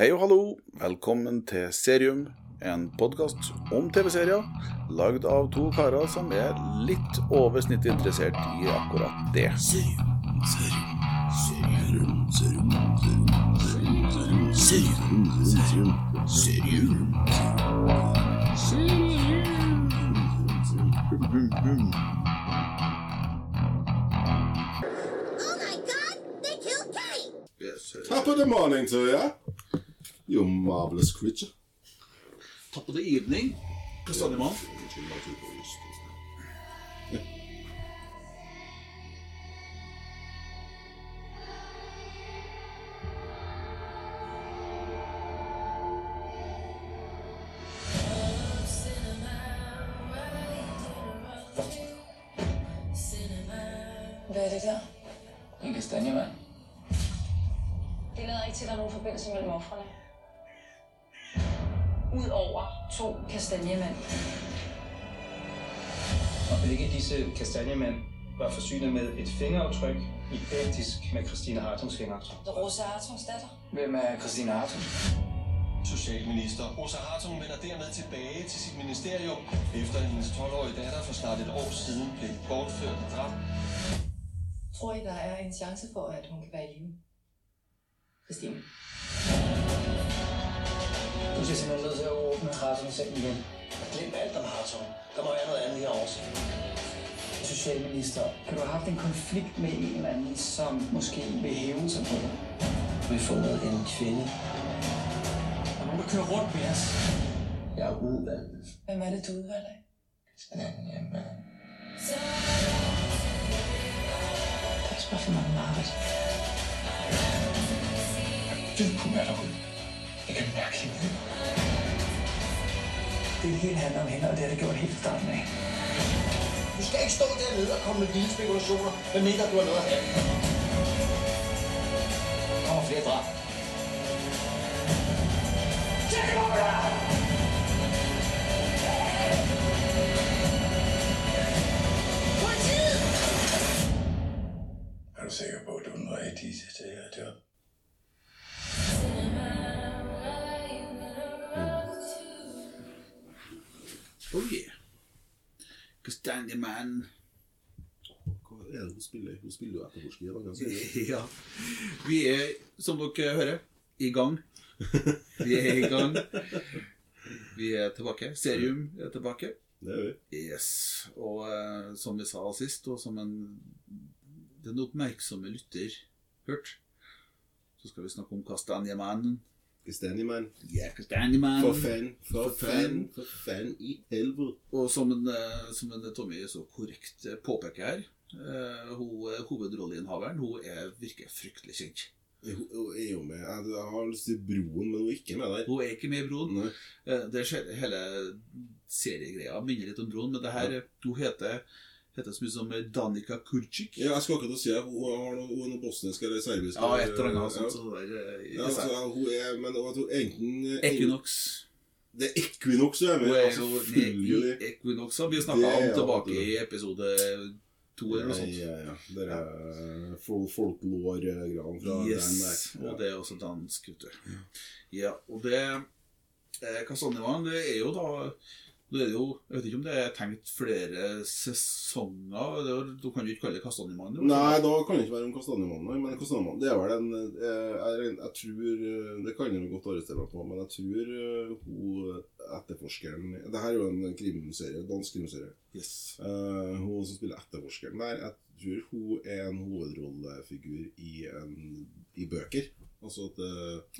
Hei og hallo, velkommen til Serium, en podkast om TV-serier lagd av to karer som er litt over snittet interessert i akkurat det. Serium, serium, serium, serium, Oh my god, they killed Kate! Top of the morning to you. You marvelous creature. Top of the evening, Kastanjemann. Er det der? En kastanjemand. Det lader ikke til, at der er nogen forbindelse mellem offrene. Udover to kastanjemænd. Og begge disse kastanjemænd var forsynet med et fingeraftryk identisk med Christine Hartungs fingeraftryk. Rosa Hartungs datter. Hvem er Christine Hartung? Socialminister Rosa Hartung vender dermed tilbage til sit ministerium, efter at hendes 12-årige datter for snart et år siden blev bortført og dræbt. Tror I, der er en chance for, at hun kan være i live? Christine. Du skal simpelthen nødt til at åbne Hartungs seng igen. Glem alt om Hartong. Der må være noget andet også. Socialminister, kan du have haft en konflikt med en eller anden, som måske vil hæve sig på dig? Vi fundet en kvinde. Der er nogen, der kører rundt med os. Jeg er udvalgt. Hvem er det, du udvalger? Jamen, Der er spørgsmål om arbejde. Du kunne være derude. Jeg kan mærke hende. Det hele handler om hende, og det har det gjort helt starten af. Du skal ikke stå dernede og komme med vilde spekulationer, medmindre du har noget at have. Kastanjemann. Hva er det hun spiller? Hun spiller jo etterforsker. Ja. Vi er, som dere hører, i gang. Vi er i gang. Vi er tilbake. Serium er tilbake. Det er vi. Yes. Og uh, som vi sa sist, og som en, den oppmerksomme lytter hørte, så skal vi snakke om Kastanjemannen. Kastanjemann. Ja, Kastanjemann. For fan. For For fan. fan. For fan i helvete. Og som en, eh, som en Tommy så korrekt eh, påpeker her, uh, eh, hovedrolleinnehaveren hun er, virker fryktelig kjent. Hun er jo med. Jeg jeg har lyst til broen, men hun er ikke med der. Hun er ikke med i Broen. Eh, Det skjer, hele seriegreia minner litt om Broen, men det her, ja. hun heter, heter så mye som eh, Danica Kurcik. Ja, jeg skal akkurat si at hun har noe, hun er noe bosnisk eller serbisk. Ja, et eller annet ja. sånt. Så der, eh, Ja, altså, hun er, men jeg tror enten Equinox. Det er Equinox hun er med. er altså, selvfølgelig. Equinox. har Vi snakka om tilbake i episode to eller noe sånt. Ja, ja, ja. Det er fol folklore-greiene fra Yes, den der. og det er også dansk, vet du. Ja, og det eh, Kastanjemann, det er jo da det er jo, Jeg vet ikke om det er tenkt flere sesonger. Er, du kan jo ikke kalle det Kastanjemannen? Nei, da kan det ikke være om Kastanjemannen. Men Kastanjemannen, det er vel en eh, jeg, jeg tror eh, Det kan jeg godt arrestere meg på, men jeg tror eh, hun etterforskeren Det her er jo en krimserie, dansk krimserie. Yes. Uh, hun som spiller etterforskeren der, jeg tror hun er en hovedrollefigur i, en, i bøker. Altså at,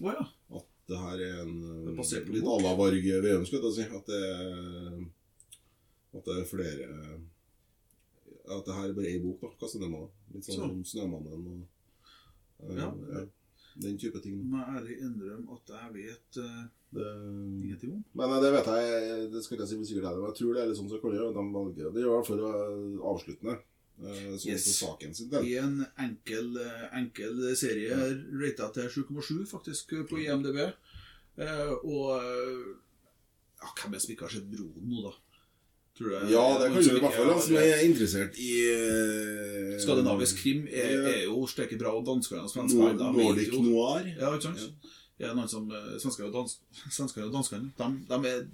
Å ja. at det her er en er eh, basert på litt bok. à la Varg Veum, skulle jeg si. At det, er- at det er flere At det her er bare ei bok, da. Kastanjemannen. Litt sånn Sånn. om Snømannen og eh, Ja. ja, Den type ting. Må jeg ærlig innrømme at jeg vet uh, Det, ingenting om. men eh, det vet jeg Det skal jeg si er, men jeg tror det er litt sånn som at De valger Det gjør i hvert fall eh, avsluttende. Eh, Sånn Yes. for saken sin del. I en enkel, eh, enkel serie rata til 7,7 faktisk på IMDb. Eh, og eh, ja, hvem er det som ikke har sett Broen nå, da? Tror du Ja, det kan du som i hvert fall. som er interessert i uh, Skandinavisk krim er, er jo steike bra, og danskene og svenskene Nordic noir. Ja, ikke sant? er noen som eh, Svensker og, dans, svensker og danskene de, de, er,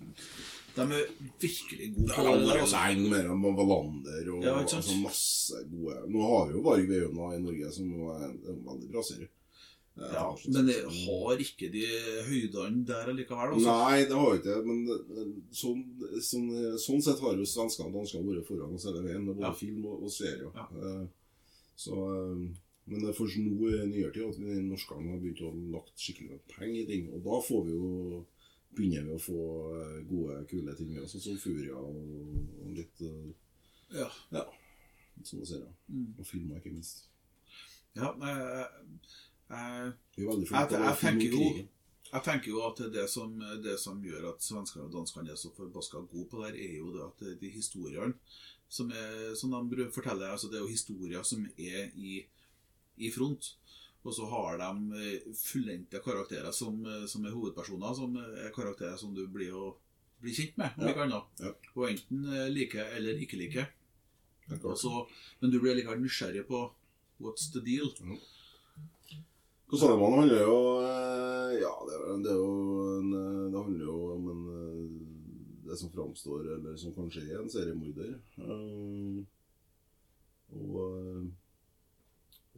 de er virkelig gode på det. der, altså. mer enn Wallander og Ja, altså, masse gode Nå har vi jo Varg Veuna i Norge, som er en, en veldig bra serie. Ja, men det har ikke de høydene der allikevel. Altså. Nei, det har ikke det. Men sånn, sånn, sånn sett har jo svenskene og danskene vært foran oss hele veien, med både Ja. film og, og serier. Ja. Eh, Så, eh, men det er først nå i nyere tid at norskene har begynt å lagt skikkelig med penger i ting. Og da får vi jo begynner vi å få eh, gode, kule ting med oss, sånn som Furia og, litt eh, Ja. ja, sånne serier. Mm. Og filmer, ikke minst. Ja, jeg, jeg, Jeg- jeg tenker jo at det som, det som gjør at svenskene og danskene er så forbaska gode på det, her, er jo det at de historiene som, er, som de forteller, altså det er jo historier som er i, i front. Og så har de eh, fullendte karakterer som, eh, som er hovedpersoner, som er karakterer som du blir, og, blir kjent med, om Ja. ikke annet. Ja. Og enten eh, like eller ikke like. Det er Og klart. så- men du blir likevel nysgjerrig på what's the deal. Kosanemann handler jo Ja, det er, det er jo en, Det handler jo om en Det som framstår, eller som kanskje er en seriemorder. Um, Og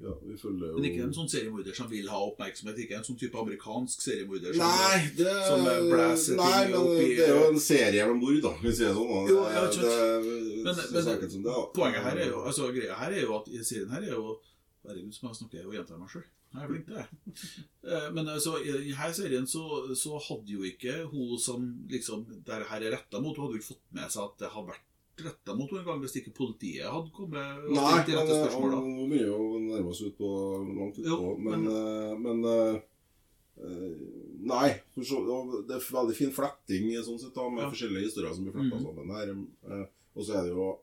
Ja, vi følger jo Men ikke en sånn seriemorder som vil ha oppmerksomhet. Ikke en sånn type amerikansk seriemorder. som- Nei, det, som, blæser ting nei, men opp i- det er jo en serie med mord, da. Hvis vi sier sånn. Jo, ja, det, det, Men- men- som det, da. Poenget her er jo altså greia her er jo at i serien her er jo Herregud, som jeg snakker og gjentar meg sjøl. Jeg er flink til det. Eh, Men altså, i denne serien så, så hadde jo ikke hun som liksom der her er retta mot, hun hadde jo ikke fått med seg at det hadde vært retta mot henne engang hvis ikke politiet hadde kommet og Nei, stilt de rette eh, spørsmåla. han begynner jo å nærme oss ut på langt utpå. Men, men- eh, men eh, Nei. For så, det er veldig fin fletting sånn sett da, med Ja. forskjellige historier som blir fletta Mhm. sammen her. Og så er det jo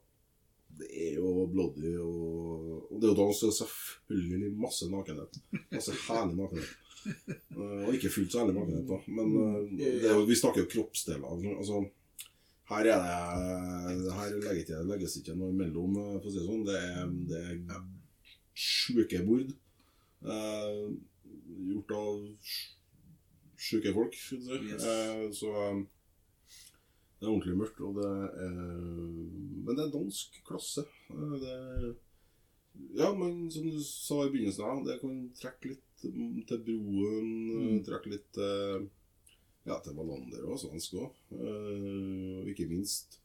Det er jo bloody, og, og det er jo da også selvfølgelig masse nakenhet. Masse herlig nakenhet. Og ikke fullt så herlig nakenhet, da. Men eh, det er jo, vi snakker jo kroppsdeler. Altså, her er det Her legges ikke, noe imellom, eh, for å si det sånn. Det er, det er sjuke mord. Eh, gjort av sj- sjuke folk, du si. Yes. Eh, så eh, det er ordentlig mørkt. Og det er, men det er dansk klasse. Det er, ja, men som du sa i begynnelsen, ja, det kan trekke litt til broen. eh, Mm. Trekke litt til ja, til Wallander og svensk òg. Og ikke minst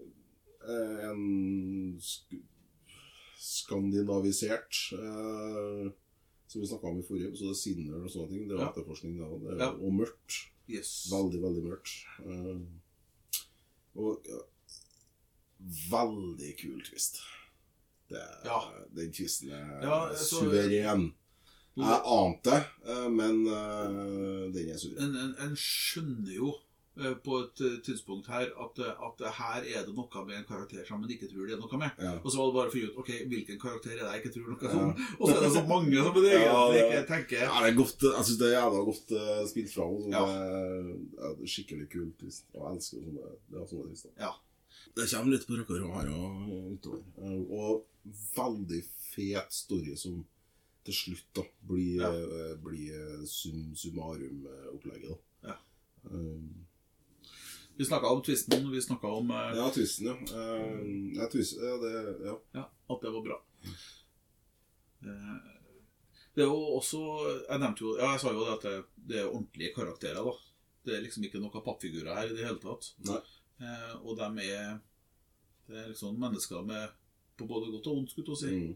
eh, en sk skandinavisert eh, Som vi snakka om i forrige episode, Sinner og sånne ting. Det er Ja. etterforskning, det er, Ja. Og mørkt. Yes. Veldig, veldig mørkt. Eh, og ja, veldig kul twist. Det, Ja. Den twisten er Ja, så- suveren. Jeg ante det, eh, men eh, den er sur. En, en, en skjønner jo eh, på et tidspunkt her at, at her er det noe med en karakter som man ikke tror det er noe med. Ja. Og så var det bare å finne ut ok, hvilken karakter er det jeg ikke tror noe Ja. om. Og så er det så mange som det, Ja, det- ikke tenker Ja, det er godt, jeg syns det er jævla godt uh, spilt fra henne. Ja. Ja, er skikkelig kult. twist. Og jeg elsker sånne, det sånne twister. Ja. Det kommer litt på rekker og her og utover. Og veldig fet story som til slutt da blir, Ja. eh, blir eh, sum summarum-opplegget. da. Ja. Um, Vi snakka om twisten, vi snakka om uh, ja, twisten, ja. Uh, ja, twist, ja, det, ja. ja, at det var bra. Det er jo også Jeg nevnte jo Ja, jeg sa jo det at det, det er ordentlige karakterer, da. Det er liksom ikke noen pappfigurer her i det hele tatt. Eh, og de er Det er liksom mennesker med på både godt og vondt, skulle jeg si. Mm.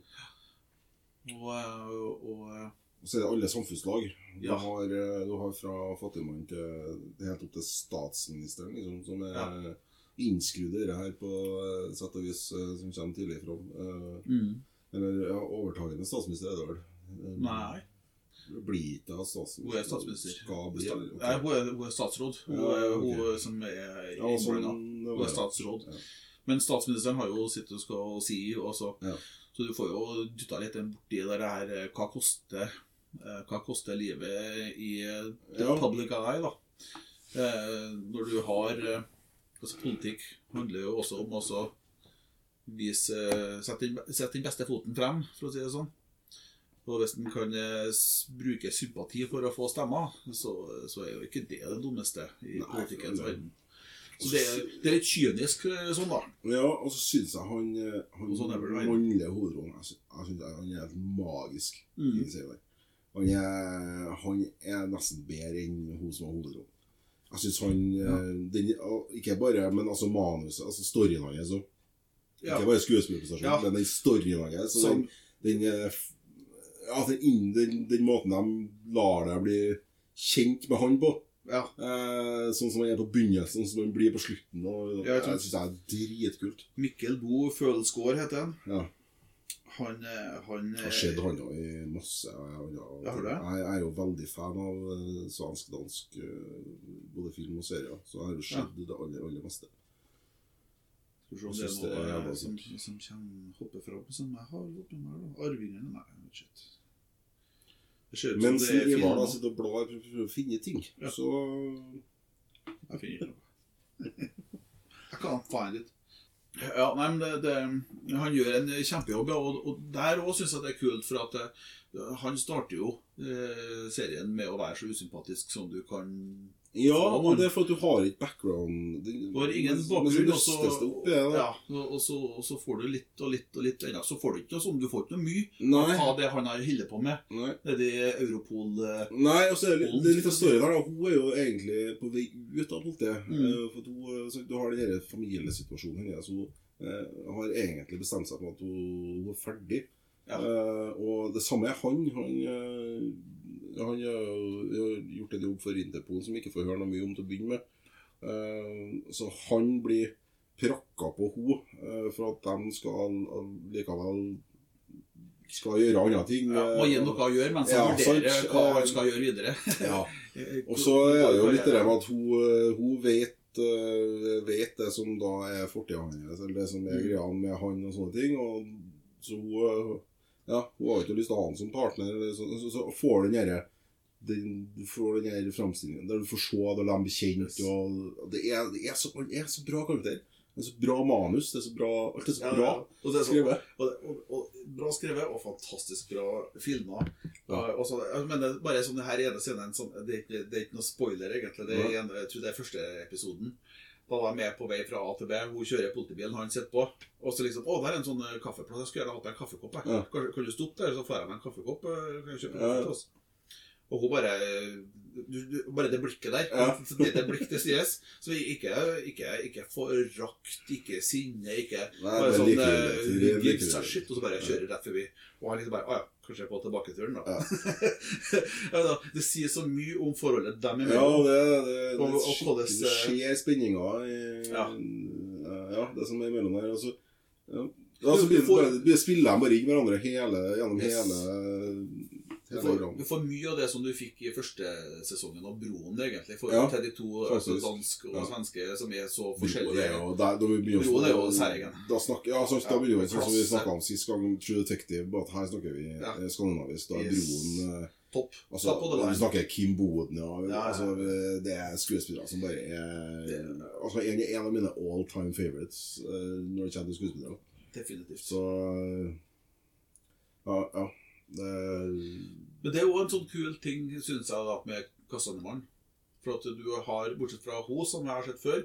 Og, og Og så er det alle samfunnslag. Du, Ja. har, eh, du har fra fattigmann til helt opp til statsministeren, liksom, som er Ja. innskrudd i det her på eh, sett og vis, eh, som kommer tidlig fram. Mm. Eller ja, overtagende statsminister er det vel? Nei. Blir ikke statsminister. Hun er statsminister. Skal bli, okay. Ok. Nei, hun er, hun er statsråd. Hun Ja, er ok. hun som er Ja, sånn, Hun er statsråd. Ja. Men statsministeren har jo sittet og skal si, og så, Ja. Så du får jo dytta litt borti det her eh, Hva koster, eh, hva koster livet i eh, Ja. public eye, da? Når du har altså Politikk handler jo også om å vise Sette den, beste foten frem, for å si det sånn. Og hvis en kan bruke sympati for å få stemmer, så, så er jo ikke det det dummeste i politikkens verden. Det, er- det er litt kynisk eh, sånn, da. Ja, og så syns jeg han, eh, han sånn mannlige hovedrollen Jeg sy- jeg synes han er helt magisk. Mm. Han er, han er nesten bedre enn hun som har hovedrollen. Jeg syns han ja. den, Ikke bare, men altså manuset, altså storyen hans òg. Ja. Ikke bare skuespillerprestasjonen, Ja. men den storyen hans. så Som- Den, den, eh, ja, den, den, den måten de lar deg bli kjent med han på. Ja. Eh, sånn som han er på begynnelsen, som han blir på slutten. Og, Ja, jeg syns det er dritkult. Mikkel Bo Følsgård heter han. Ja. Han, eh, han har sett han òg i masse. Jeg, Ja, det? jeg, jeg er jo veldig fan av eh, svensk-dansk eh, både film og serier, så jeg har jo sett det aller, aller meste. Skal vi se om det er noe eh, som, som kommer hopper fram, som jeg har oppi meg. da. Arvingene? Nei, ikke. Det ser ut som Mens det er Ivar da sitter og blar for å finne ting, Ja. så Jeg finner ikke. Jeg kan faen litt. Ja, nei, men det, det, Han gjør en kjempejobb, og, og der òg syns jeg det er kult. For at det, han starter jo eh, serien med å være så usympatisk som du kan Ja, og det er for at du har ikke background det, Du har ingen bakgrunn, og så det opp ja, ja, og, så, og så får du litt og litt og litt ennå. Så får du ikke noe sånn, du får ikke noe mye Nei. av det han har holdt på med Nei. nede i Europol. eh, Nei, og så er det, det er litt av storyen her. Hun er jo egentlig på vei ut av politiet. Mm. Eh, For hun, eh, du har den familiesituasjonen hennes. Hun har egentlig bestemt seg for at hun er ferdig. Ja. Eh, og det samme er han. Han, uh, han uh, har gjort en jobb for Interpol som vi ikke får høre noe mye om til å begynne med. Så han blir prakka på henne for at de skal likevel skal gjøre andre ting. ja, må gi noe å gjøre mens han Ja, vurderer hva han skal gjøre videre. Ja. Og så er det jo litt det med at hun, hun vet, vet det som da er fortida hans, eller det som er Mm. greia med han og sånne ting. Og så hun ja, hun har ikke lyst til å ha han som partner. Så, så, så får du den derre den, får den her framstillingen der du får se det de blir kjent. Og det er, det er, så, er så bra karakter. Det er så bra manus. Det er så bra, alt er så Ja, bra ja. Og det så, skrevet. og, og, og, bra skrevet og fantastisk bra filmer. Ja. Og, og så, jeg mener, bare sånn det her ene scenen sånn, det, er ikke, det er ikke noe spoiler, egentlig. Det er, jeg tror det er første episoden. Da var jeg med på vei fra A til B. Hun kjører politibilen, han sitter på. Og så liksom Å, der er en sånn eh, kaffeplass. Jeg skulle gjerne hatt meg en kaffekopp. Jeg. Ja. Kan, kan du stoppe der, så får jeg meg en kaffekopp? eh, Kan jeg kjøpe Ja, til oss? Og hun bare du, du, Bare det blikket der. Ja. Det, det blikk til sies. Så ikke, ikke, ikke forakt, ikke sinne, ikke Nei, bare sånn like, eh, like, a og så bare kjører rett forbi. Og han liksom bare Å ja, kanskje på tilbaketuren, da. Ja. Det sier så mye om forholdet dem Ja, det, det, det, Og- og hvordan, det skjer spenninger i Ja. ja, det som er imellom der. Og så ja. altså, så blir det bare, spiller de bare ikke hverandre hele, gjennom Yes. hele, Du får, du får mye av det som du fikk i første sesongen av Broen, egentlig. For Ja, til de to altså, dansk og Ja. svenske som er så forskjellige. jo- Broen er jo særegen. Da snakker, ja, så, da Ja, begynner vi sånn som vi snakka om sist gang, True Detective, bare at her snakker vi Ja. eh, skandinavisk. Da er Yes. Broen eh, Topp. Altså, Topp vi snakker Kim Boden, ja. Ja, ja. Altså, det er skuespillere som bare er Det- altså, en, en av mine all time favorites eh, når det kommer til skuespillere. Definitivt. Så ja, ja. Men det er jo en sånn kul ting, syns jeg, da, med Kassandemann For at du har, bortsett fra hun som jeg har sett før,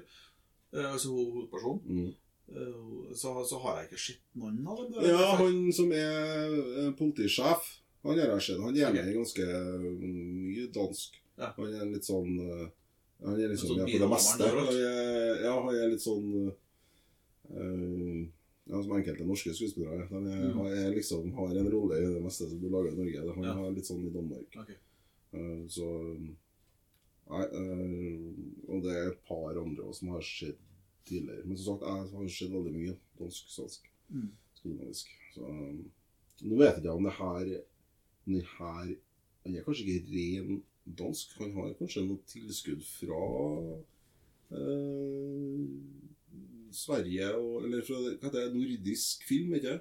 eh, altså hun hovedpersonen, mm. eh, så, så har jeg ikke sett noen av dem. Ja, han som er eh, politisjef, han har jeg sett. Han er med i ganske mye dansk. Ja. Han er litt sånn Han er liksom Sånn med på det meste. Han er, ja, han er litt sånn eh, ja, Som enkelte norske skuespillere. De er, Mm. er liksom har en rolle i det meste som blir laga i Norge. Ja. har litt sånn i Danmark. Okay. Uh, så Nei. Uh, og det er et par andre også som har skjedd tidligere. Men som sagt, jeg har sett veldig mye dansk-svensk. Mm. Skandinavisk. Så um, Nå vet jeg ikke om det her om det her Han er kanskje ikke ren dansk. Han har kanskje noe tilskudd fra eh, Sverige og Eller fra hva heter det, nordisk film, ikke det?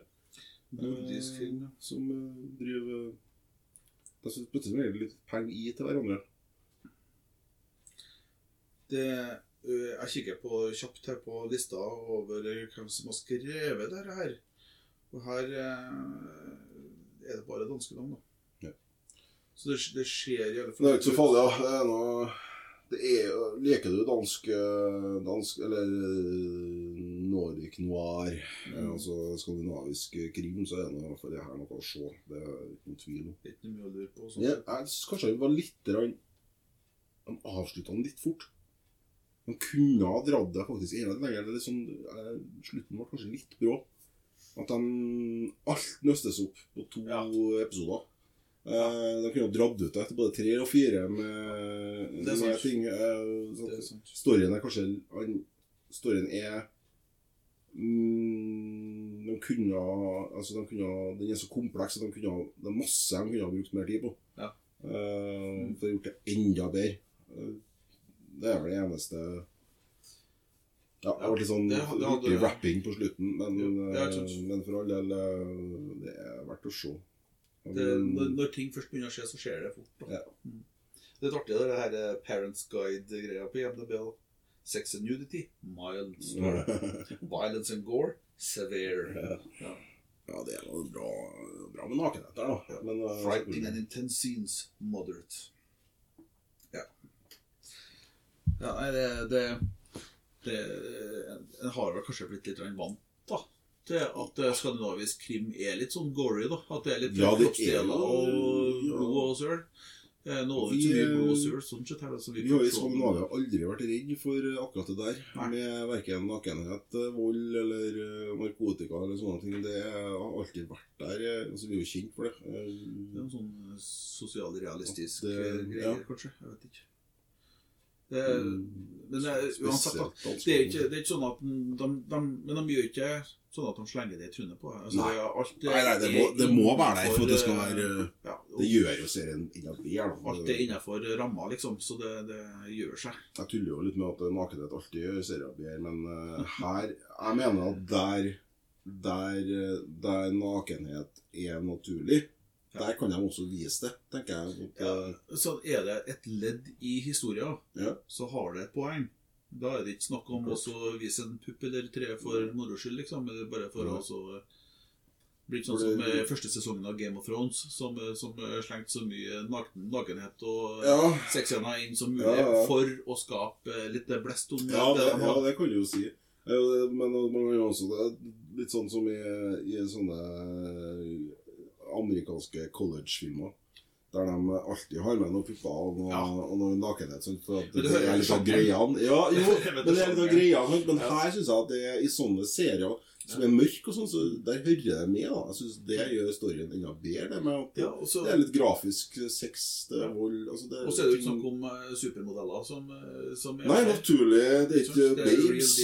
Nordisk film, ja. Som eh, driver De putter regel litt penger i til hverandre. Det, ø, jeg kikker på kjapt her på lista over hvem som har skrevet dette her. Og her eh, er det bare danske navn, da. Ja. Så det, det skjer i alle Det er ikke så farlig, ja. Det er noe er, jo- Leker du dansk, eh, dansk Eller eh, Nordic noir, mm. altså skandinavisk krim, så er det i hvert fall det her noe å se. Det er ikke noen tvil om. Er ikke mye å lure på. Sånn. Ja, jeg synes kanskje han var litt Han avslutta den litt fort. Han kunne ha dratt det faktisk enda lenger. Det er liksom, eh, slutten var kanskje litt brå. At de alt nøstes opp på to Ja. episoder. Eh, de kunne ha dratt ut det etter både tre og fire med, Det er sant. ting. eh, er sant. storyen er kanskje han- Storyen er mm, De kunne Altså, de kunne Den er så kompleks at de kunne Det er masse de kunne ha brukt mer tid på. Ja. Eh, for å gjort det enda bedre. Eh, det er vel det eneste Ja, det har var litt sånn det det hadde- rapping på slutten, men, Jo, men for all del Det er verdt å se. Det, når, når ting først begynner å skje, så skjer det fort. Da. Ja. Mm. Det er litt artig, det her eh, Parents Guide-greia på IMDb. Sex and nudity, mild. står. Violence and gore, severe. Ja. Ja, det er noe bra, bra med nakenhet der, da. Men, uh, Frightening and intense scenes, moderate. Ja. Ja, nei, det, det, det En har vel kanskje blitt litt vant da, til at eh, skandinavisk krim er litt sånn gory. da At det er litt Ja, det er kroppsdeler og blod og søl. Eh, Nå er Vi, så mye eh. Sånn sett her, så vi Vi har i se- Skandinavia aldri vært redd for akkurat det der. Nei. Med verken nakenhet, eh, vold eller eh, narkotika eller sånne ting. Det har alltid vært der. eh, Altså, vi er jo kjent for det. Det er Eh, en sånn sosialrealistisk greie, eh, ja. kanskje. Jeg vet ikke. Det, men det, uansett, da. Det er, ikke, det er ikke sånn at de, de, Men de gjør ikke sånn at de slenger det i trynet på. Altså, Nei. alt Nei, nei, det må, det må være der for at det skal eh, være ja, Det gjør jo serien innenfor bedre. Alt er innenfor ramma, liksom. Så det, det gjør seg. Jeg tuller jo litt med at nakenhet alltid gjør serier bedre, men uh, her Jeg mener at der, der, eh, der nakenhet er naturlig, Ja. der kan de også vise det, tenker jeg. Ja, eh, så er det et ledd i historien, Ja. så har det et poeng. Da er det ikke snakk om å vise en pupp eller tre for moro skyld, liksom. Bare for å også bli sånn som det- eh, første sesongen av Game of Thrones, som, eh, som eh, slengte så mye naken, nakenhet og Ja. sexscener inn som mulig Ja, ja. for å skape eh, litt blest om Ja, det, ja, det kan du jo si. Eh, Men man kan jo også det litt sånn som i, i sånne amerikanske college-filmer. Der de alltid har med noen pupper og noe, Ja. og noe nakenhet. Sånn, for at det, det er litt av greiene. Ja, jo, men det er litt av greiene. Men Ja. her syns jeg at det i sånne serier som er mørke, og sånn, så der hører det med. da. Jeg synes Det gjør storyen enda bedre. Det med at Ja, også, det er litt grafisk sex, det er vold altså og så er det jo ikke snakk om eh, supermodeller som, eh, som Nei, naturlig. Det er ikke babes.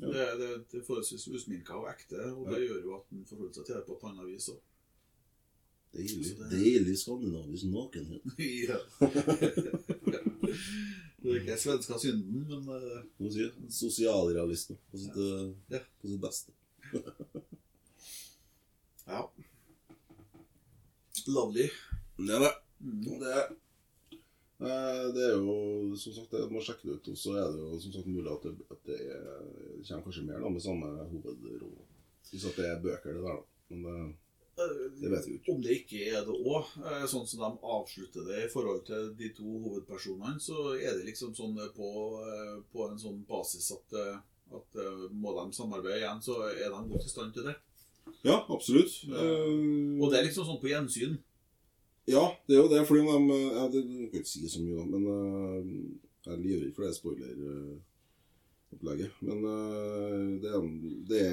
Det, det, det er forholdsvis usminka og ekte, og det gjør jo at en forholder seg til det på et annet vis. også. Deilig, deilig skandinavisk nakenhet. ja. det er ikke svenska synden, men eh, Hva sier du? Sosialrealister på sitt, eh, Ja. på sitt beste. ja. Lovely. Det er det. Mm. Det er, det er jo som sagt, det må sjekke det ut. Og så er det jo som sagt mulig at det, at det er, kommer kanskje mer da med samme hovedrolle. Hvis at det er bøker, det der, da. Men det, det vet vi jo ikke. Om det ikke er det òg, sånn som de avslutter det i forhold til de to hovedpersonene, så er det liksom sånn på, eh, på en sånn basis at, eh, at eh, må de samarbeide igjen, så er de godt i stand til det. Ja, absolutt. Ja. Eh, Og det er liksom sånn på gjensyn. Ja, det er jo det, fordi de ja, det, Jeg kan ikke si så mye, da, men eh, jeg er livredd for det spoiler-opplegget. Men eh, det, er, det er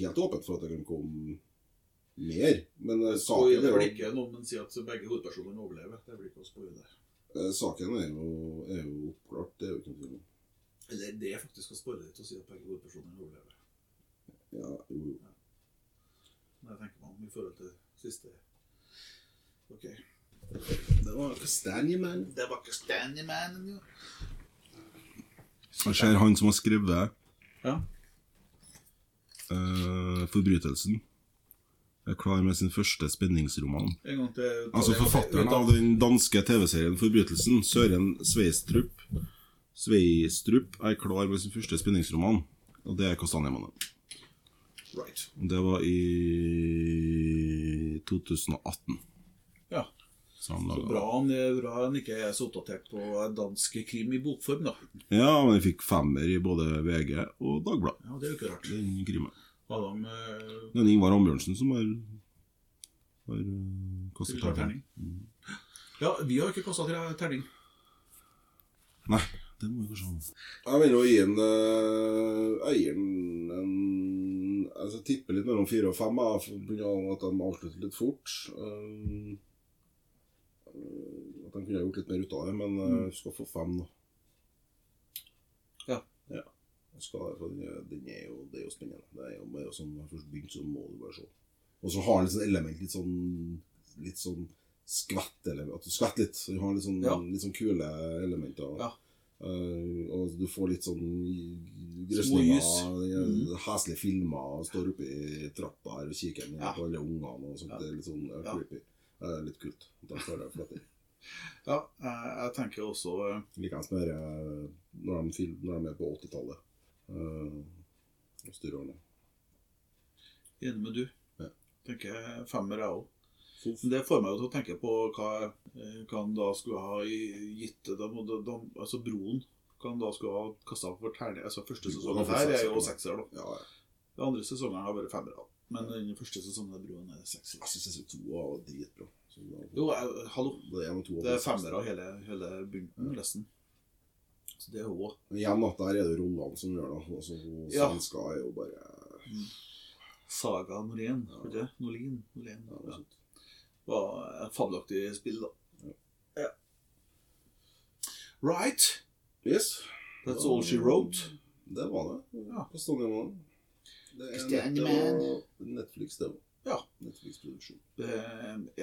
helt åpent for at det kan komme mer. Men eh, saken vel jo, ikke noe, men sier at begge hovedpersonene overlever. Det blir ikke å spoile. eh, saken er jo, er jo oppklart. Det er jo ikke noe tvil om. Eller det er faktisk å spoile litt å si at begge hovedpersonene overlever. Ja, jo, jo. Når jeg tenker om i forhold til siste Ok. Det var Kastanjemannen. Det var Kastanjemannen, jo. Jeg ser han som har skrevet Ja. Uh, 'Forbrytelsen'. Er klar med sin første spenningsroman. En gang til. Altså forfatteren av den danske TV-serien 'Forbrytelsen', Søren Sveistrup, Sveistrup er klar med sin første spenningsroman. Og det er 'Kastanjemannen'. Right. Det var i 2018. Ja. Så han bra han, er- bra han ikke er så oppdatert på dansk krim i bokform, da. Ja, men jeg fikk femmer i både VG og Dagbladet. Ja, Det er jo ikke rart. Den krimen. Adam, eh, Det er Ingvar Ambjørnsen som har, har uh, kastet terning. Mm. Ja, vi har ikke kasta terning. Nei, det må vi kanskje ha. Jeg vil jo gi en uh, eieren en altså, Jeg tipper litt mellom fire og fem, av at de avslutter litt fort. Uh, at de kunne gjort litt mer ut av det, men uh, Mm. skal få fem, da. Ja. ja. Skal, den, er- jo, det er jo spennende. Det er jo bare sånn, Når man først begynte, så må du bare se. Og så har den litt sånn element, litt sånn litt sånn skvett, eller at du skvetter litt. Du har litt sånn, Ja. litt sånn kule elementer. Ja. Uh, og du får litt sånn grøsninger, mm. heslige filmer, står oppe i trappa her og kikker ned Ja. på alle ungene og sånt. Det er litt sånn creepy. Det er litt kult. Da klarer jeg flott. Ja, jeg, jeg tenker også eh, Likeens med når de, film, når de er på 80-tallet. Uh, styrer ordentlig. enig med du. Ja. Tenker femmer, jeg òg. Det får meg jo til å tenke på hva, eh, hva han da skulle ha gitt de, de, de, Altså Broen. Hva han da skulle ha kasta for terning. Altså Første sesongen her er jo sekser, da. Ja, ja. Den andre sesongen har vært femmer. da. Men den første sesongen av Broen er sekser. Jeg syns sesong to var dritbra. Jo, jeg, hallo. det er to Det er femmere av hele, hele bunten, nesten. Så det er hun òg Men Igjen, at der er det rollene som gjør det. Altså, Ja. Svenska er jo bare Saga Norén. Ja. ikke det? Norlin. Norlin ja, Ja. var et fabelaktig spill, da. Ja. Ja. Right. Yes. That's Ja, all she wrote. Det var det. Ja. På Kastanjemann. Det er en det var Netflix, det òg. Ja. Netflix-produksjon. Det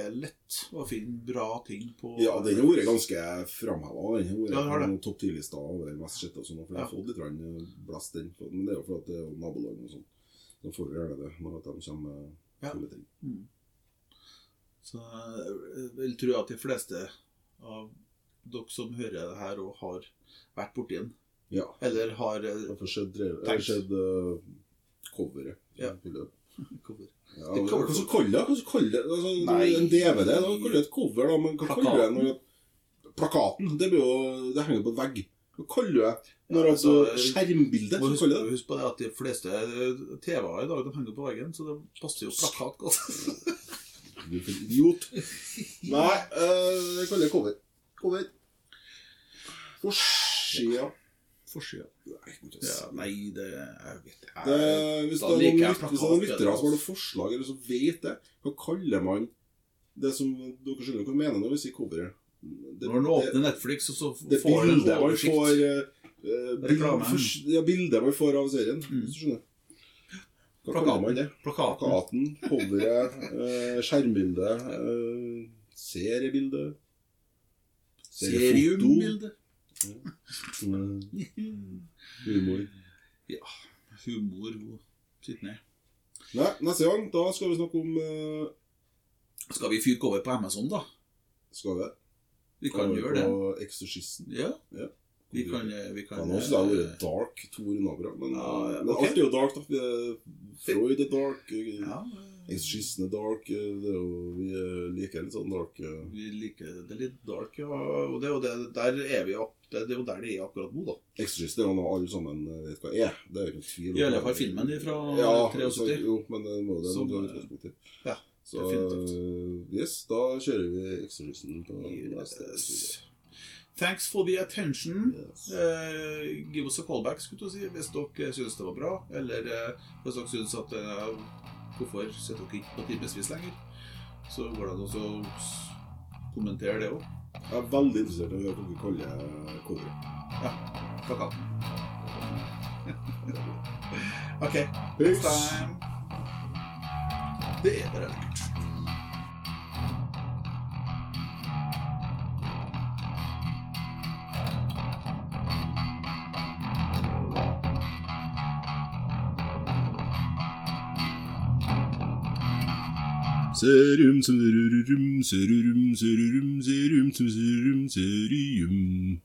er lett å finne bra ting på Ja, den har vært ganske framheva. Den har vært Ja, det. noen topp ti-lista over mest sett og sånn. For jeg har Ja. fått litt blest den. Men det er jo fordi det er naboland og sånn. Da får du gjerne det når de kommer med Ja. fulle ting. Mm. Så jeg vil tro at de fleste av dere som hører det her, og har vært borti den. Ja. Eller har eh, har skjedd, Tenkt. sett uh, coveret. Ja. Cover. Ja, er skal du det? Altså, Nei. En DVD? Da kaller det et cover, da. Men hva kaller det når Plakaten. Det, blir jo, det henger på en vegg. Hva kaller du det? Når altså skjermbildet? Kaller du det? husk på det at de fleste eh, TV-er i dag de henger på veggen, så det passer jo plakat godt. Du er idiot. Nei, uh, jeg kaller det cover. Cover. Forsida Forsida. Nei, ikke Ja, nei, det Jeg vet Det, hvis da det er noen, lytter, er noen lyttere som har noen altså. forslag, eller som vet det, hva kaller man det som Dere skjønner hva jeg mener når vi sier coveret? Når man åpner Netflix, og så det får man en oversikt. får uh, Reklamen. Ja, bildet man får av serien, Mm. hvis du skjønner. Hva Plakaten. kaller man det? Plakaten. Plakaten, coveret, eh, skjermbildet, eh, seriebildet seriefoto, Seriumbilde. Mm, Humor. Ja. Humor. og Sitt ned. Nei, neste gang da skal vi snakke om uh... Skal vi fyke over på Amazon, da? Skal vi Vi kan gjøre det. På Exorcisten. Ja. Ja. Vi kan, vi kan Ja, nå syns jeg det er dark Tor runder men, Ja, ja, men alt er jo dark. da. Freud er dark, eh, ja, Exorcisten er dark. eh, Det er jo, vi eh, liker litt sånn dark. eh. Vi liker det litt dark, ja. Og det og det, der er vi opp, det, det er jo der det er akkurat nå, da. Exorcist er jo noe alle sammen eh, vet hva er. Det er jo ikke noen tvil om. I alle fall filmen fra ja, 73. Så, jo, men det må det være eh, utgangspunkt i. ja, Så definitivt. yes, da kjører vi Exorcisten på neste episode. Thanks for the attention. Yes. Uh, give us a callback skulle du si, hvis dere syns det var bra. Eller uh, hvis dere syns at uh, Hvorfor sitter dere ikke på timevis lenger? Så går det an å kommentere det òg. Jeg er veldig interessert i hva dere kaller. Ja. Plakaten. OK. Peace. Next time. Det er bare. Serim serürüm serürüm serürüm serürüm serürüm seriyüm.